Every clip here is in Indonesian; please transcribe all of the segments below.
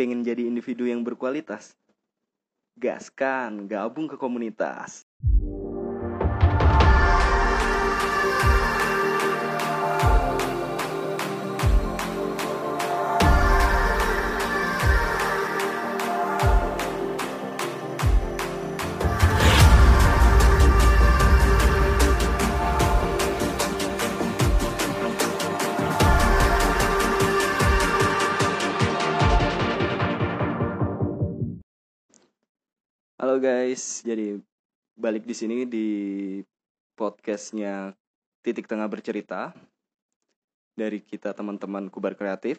Pengen jadi individu yang berkualitas? Gaskan, gabung ke komunitas. Halo guys, jadi balik di sini di podcastnya Titik Tengah Bercerita dari kita teman-teman Kubar Kreatif.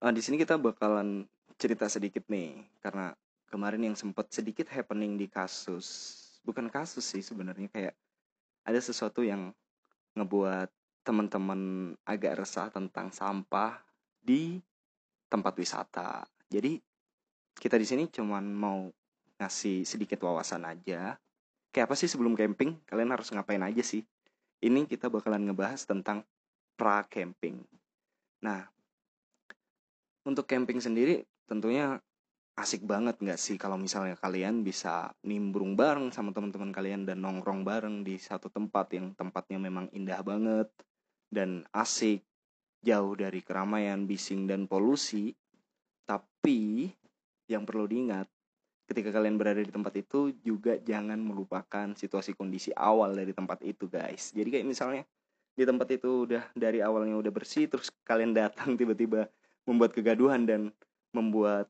Ah, di sini kita bakalan cerita sedikit nih, karena kemarin yang sempat sedikit happening di kasus, bukan kasus sih sebenarnya kayak ada sesuatu yang ngebuat teman-teman agak resah tentang sampah di tempat wisata. Jadi kita di sini cuman mau ngasih sedikit wawasan aja. Kayak apa sih sebelum camping? Kalian harus ngapain aja sih? Ini kita bakalan ngebahas tentang pra-camping. Nah, untuk camping sendiri tentunya asik banget nggak sih kalau misalnya kalian bisa nimbrung bareng sama teman-teman kalian dan nongkrong bareng di satu tempat yang tempatnya memang indah banget dan asik, jauh dari keramaian, bising dan polusi. Tapi yang perlu diingat ketika kalian berada di tempat itu juga jangan melupakan situasi kondisi awal dari tempat itu guys. Jadi kayak misalnya di tempat itu udah dari awalnya udah bersih terus kalian datang tiba-tiba membuat kegaduhan dan membuat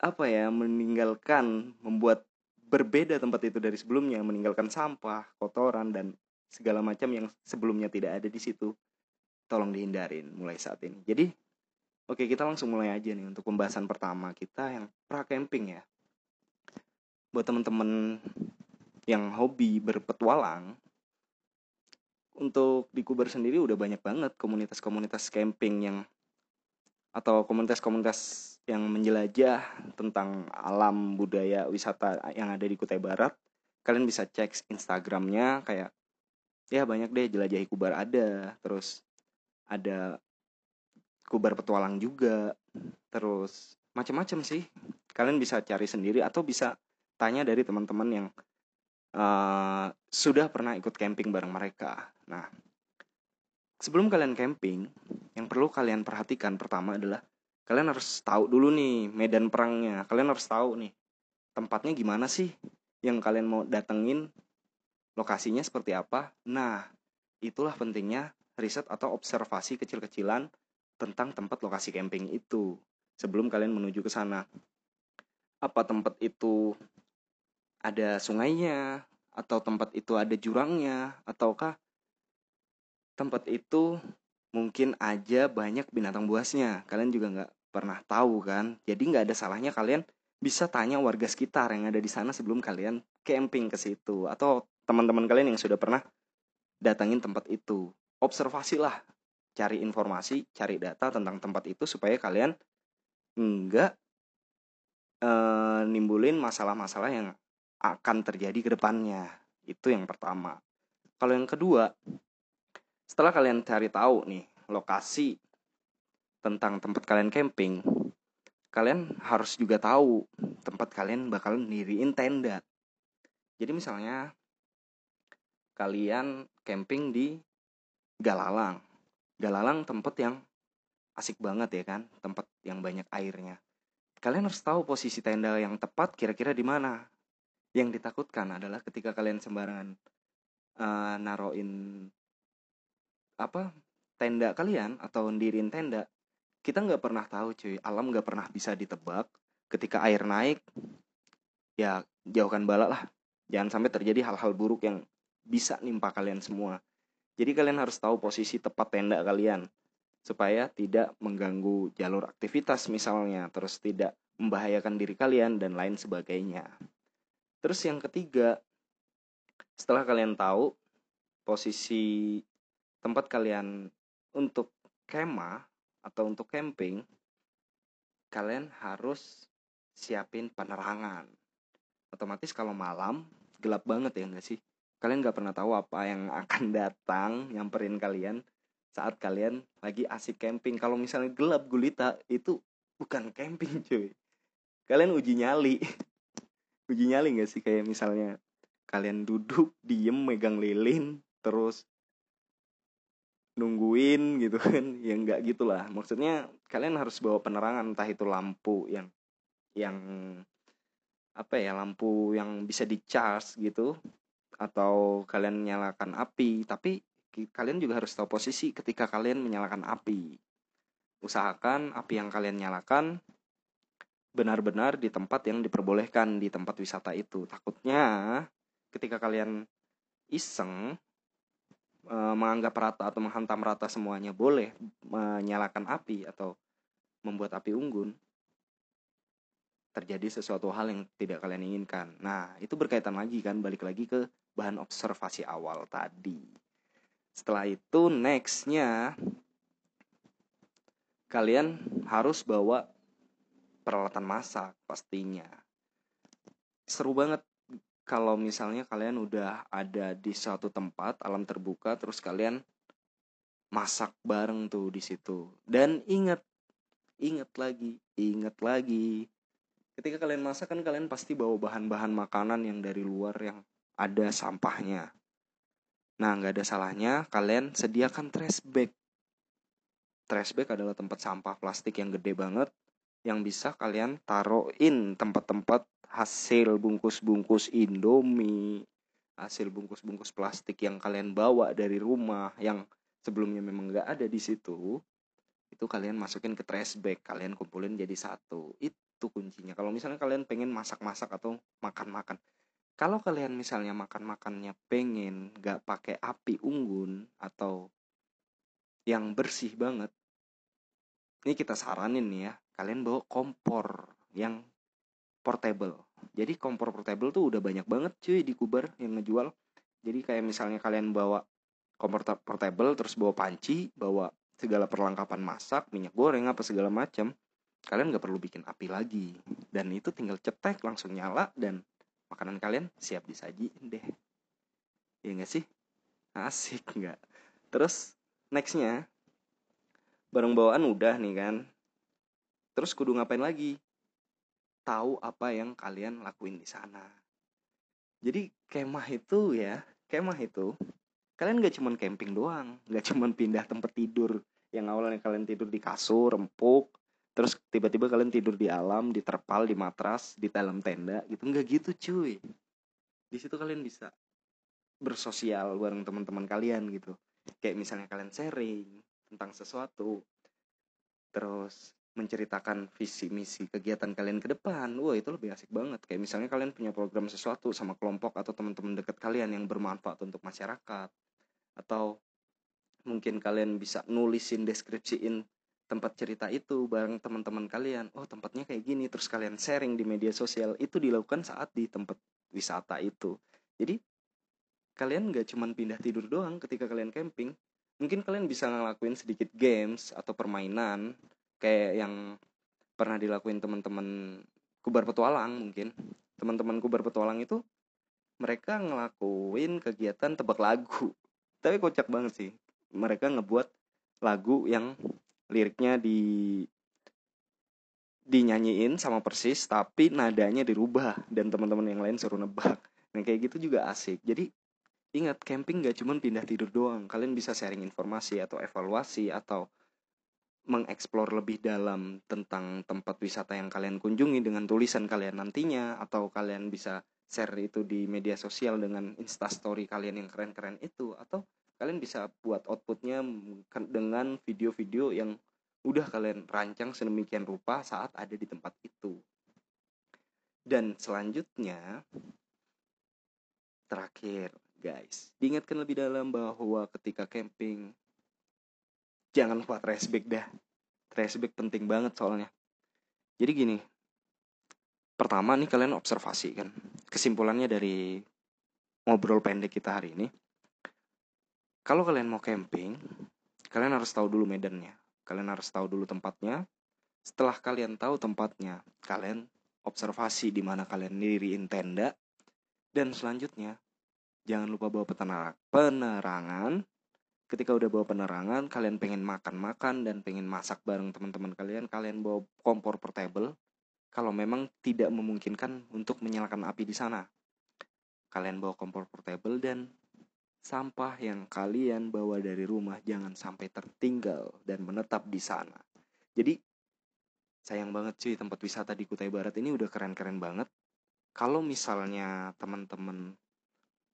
apa ya meninggalkan membuat berbeda tempat itu dari sebelumnya meninggalkan sampah kotoran dan segala macam yang sebelumnya tidak ada di situ tolong dihindarin mulai saat ini. Jadi Oke, kita langsung mulai aja nih untuk pembahasan pertama kita yang pra camping ya. Buat temen-temen yang hobi berpetualang, untuk di Kubar sendiri udah banyak banget komunitas-komunitas camping yang atau komunitas-komunitas yang menjelajah tentang alam budaya wisata yang ada di Kutai Barat. Kalian bisa cek Instagramnya kayak ya banyak deh jelajahi Kubar ada, terus ada kubar petualang juga. Terus macam-macam sih. Kalian bisa cari sendiri atau bisa tanya dari teman-teman yang uh, sudah pernah ikut camping bareng mereka. Nah sebelum kalian camping yang perlu kalian perhatikan pertama adalah kalian harus tahu dulu nih medan perangnya. Kalian harus tahu nih tempatnya gimana sih yang kalian mau datengin lokasinya seperti apa. Nah itulah pentingnya riset atau observasi kecil-kecilan tentang tempat lokasi camping itu sebelum kalian menuju ke sana. Apa tempat itu ada sungainya atau tempat itu ada jurangnya ataukah tempat itu mungkin aja banyak binatang buasnya. Kalian juga nggak pernah tahu kan. Jadi nggak ada salahnya kalian bisa tanya warga sekitar yang ada di sana sebelum kalian camping ke situ atau teman-teman kalian yang sudah pernah datangin tempat itu. Observasilah cari informasi, cari data tentang tempat itu supaya kalian enggak e, nimbulin masalah-masalah yang akan terjadi ke depannya. Itu yang pertama. Kalau yang kedua, setelah kalian cari tahu nih lokasi tentang tempat kalian camping, kalian harus juga tahu tempat kalian bakal diriin tenda. Jadi misalnya kalian camping di Galalang. Galalang tempat yang asik banget ya kan, tempat yang banyak airnya. Kalian harus tahu posisi tenda yang tepat kira-kira di mana. Yang ditakutkan adalah ketika kalian sembarangan uh, naroin apa tenda kalian atau ndirin tenda, kita nggak pernah tahu cuy, alam nggak pernah bisa ditebak. Ketika air naik, ya jauhkan bala lah. Jangan sampai terjadi hal-hal buruk yang bisa nimpa kalian semua. Jadi kalian harus tahu posisi tepat tenda kalian supaya tidak mengganggu jalur aktivitas misalnya, terus tidak membahayakan diri kalian dan lain sebagainya. Terus yang ketiga, setelah kalian tahu posisi tempat kalian untuk kemah atau untuk camping, kalian harus siapin penerangan. Otomatis kalau malam gelap banget ya enggak sih? Kalian nggak pernah tahu apa yang akan datang nyamperin kalian saat kalian lagi asik camping. Kalau misalnya gelap gulita itu bukan camping cuy. Kalian uji nyali. Uji nyali nggak sih? Kayak misalnya kalian duduk diem megang lilin terus nungguin gitu kan. Ya nggak gitulah. Maksudnya kalian harus bawa penerangan entah itu lampu yang yang apa ya lampu yang bisa di charge gitu atau kalian nyalakan api tapi kalian juga harus tahu posisi ketika kalian menyalakan api. Usahakan api yang kalian nyalakan benar-benar di tempat yang diperbolehkan di tempat wisata itu. Takutnya ketika kalian iseng e, menganggap rata atau menghantam rata semuanya boleh menyalakan api atau membuat api unggun terjadi sesuatu hal yang tidak kalian inginkan. Nah, itu berkaitan lagi kan, balik lagi ke bahan observasi awal tadi. Setelah itu, nextnya kalian harus bawa peralatan masak pastinya. Seru banget kalau misalnya kalian udah ada di suatu tempat alam terbuka terus kalian masak bareng tuh di situ. Dan ingat ingat lagi, ingat lagi ketika kalian masak kan kalian pasti bawa bahan-bahan makanan yang dari luar yang ada sampahnya. Nah, nggak ada salahnya kalian sediakan trash bag. Trash bag adalah tempat sampah plastik yang gede banget yang bisa kalian taruhin tempat-tempat hasil bungkus-bungkus Indomie, hasil bungkus-bungkus plastik yang kalian bawa dari rumah yang sebelumnya memang nggak ada di situ, itu kalian masukin ke trash bag, kalian kumpulin jadi satu. Itu itu kuncinya. Kalau misalnya kalian pengen masak-masak atau makan-makan. Kalau kalian misalnya makan-makannya pengen gak pakai api unggun atau yang bersih banget ini kita saranin nih ya kalian bawa kompor yang portable. Jadi kompor portable tuh udah banyak banget cuy di kubar yang ngejual. Jadi kayak misalnya kalian bawa kompor portable terus bawa panci bawa segala perlengkapan masak minyak goreng apa segala macam kalian nggak perlu bikin api lagi. Dan itu tinggal cetek langsung nyala dan makanan kalian siap disaji deh. Ya nggak sih? Asik nggak? Terus nextnya barang bawaan udah nih kan. Terus kudu ngapain lagi? Tahu apa yang kalian lakuin di sana. Jadi kemah itu ya kemah itu kalian nggak cuman camping doang. Nggak cuman pindah tempat tidur. Yang awalnya kalian tidur di kasur empuk terus tiba-tiba kalian tidur di alam di terpal di matras di dalam tenda gitu. Nggak gitu cuy. Di situ kalian bisa bersosial bareng teman-teman kalian gitu. Kayak misalnya kalian sharing tentang sesuatu terus menceritakan visi misi kegiatan kalian ke depan. Wah itu lebih asik banget. Kayak misalnya kalian punya program sesuatu sama kelompok atau teman-teman dekat kalian yang bermanfaat untuk masyarakat. Atau mungkin kalian bisa nulisin deskripsiin tempat cerita itu bareng teman-teman kalian oh tempatnya kayak gini. Terus kalian sharing di media sosial itu dilakukan saat di tempat wisata itu. Jadi kalian nggak cuma pindah tidur doang ketika kalian camping. Mungkin kalian bisa ngelakuin sedikit games atau permainan kayak yang pernah dilakuin teman-teman kubar petualang mungkin. Teman-teman kubar petualang itu mereka ngelakuin kegiatan tebak lagu. Tapi kocak banget sih. Mereka ngebuat lagu yang liriknya di dinyanyiin sama persis tapi nadanya dirubah dan teman-teman yang lain suruh nebak. Nah kayak gitu juga asik. Jadi ingat camping gak cuma pindah tidur doang. Kalian bisa sharing informasi atau evaluasi atau mengeksplor lebih dalam tentang tempat wisata yang kalian kunjungi dengan tulisan kalian nantinya atau kalian bisa share itu di media sosial dengan instastory kalian yang keren-keren itu atau kalian bisa buat outputnya dengan video-video yang udah kalian rancang sedemikian rupa saat ada di tempat itu. Dan selanjutnya terakhir guys diingatkan lebih dalam bahwa ketika camping jangan lupa trash bag dah. Trash bag penting banget soalnya. Jadi gini pertama nih kalian observasi kan kesimpulannya dari ngobrol pendek kita hari ini kalau kalian mau camping, kalian harus tahu dulu medannya. Kalian harus tahu dulu tempatnya. Setelah kalian tahu tempatnya, kalian observasi di mana kalian diriin tenda. Dan selanjutnya, jangan lupa bawa penerangan ketika udah bawa penerangan kalian pengen makan-makan dan pengen masak bareng teman-teman kalian kalian bawa kompor portable kalau memang tidak memungkinkan untuk menyalakan api di sana kalian bawa kompor portable dan sampah yang kalian bawa dari rumah jangan sampai tertinggal dan menetap di sana. Jadi sayang banget cuy tempat wisata di Kutai Barat ini udah keren-keren banget. Kalau misalnya teman-teman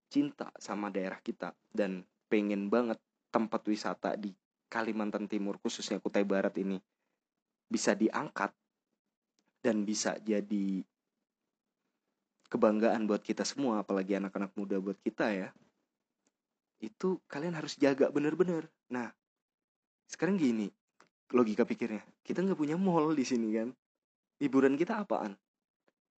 cinta sama daerah kita dan pengen banget tempat wisata di Kalimantan Timur khususnya Kutai Barat ini bisa diangkat dan bisa jadi kebanggaan buat kita semua apalagi anak-anak muda buat kita ya itu kalian harus jaga bener-bener nah sekarang gini logika pikirnya. Kita nggak punya mall di sini kan? Hiburan kita apaan?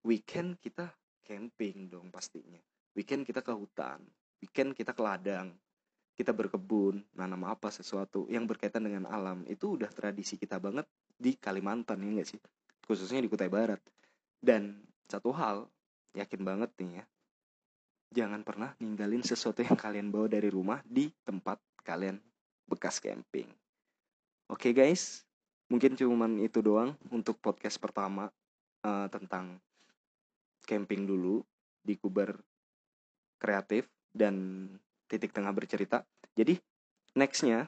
Weekend kita camping dong pastinya. Weekend kita ke hutan. Weekend kita ke ladang. Kita berkebun nanam apa sesuatu yang berkaitan dengan alam. Itu udah tradisi kita banget di Kalimantan ya nggak sih? Khususnya di Kutai Barat. Dan satu hal yakin banget nih ya jangan pernah ninggalin sesuatu yang kalian bawa dari rumah di tempat kalian bekas camping Oke okay guys, mungkin cuman itu doang untuk podcast pertama uh, tentang camping dulu di Kubar Kreatif dan titik tengah bercerita. Jadi nextnya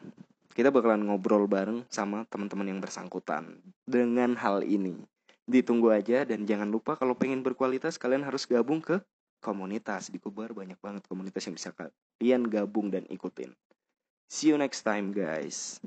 kita bakalan ngobrol bareng sama teman-teman yang bersangkutan dengan hal ini. Ditunggu aja dan jangan lupa kalau pengen berkualitas kalian harus gabung ke komunitas di Kubar banyak banget komunitas yang bisa kalian gabung dan ikutin. See you next time guys.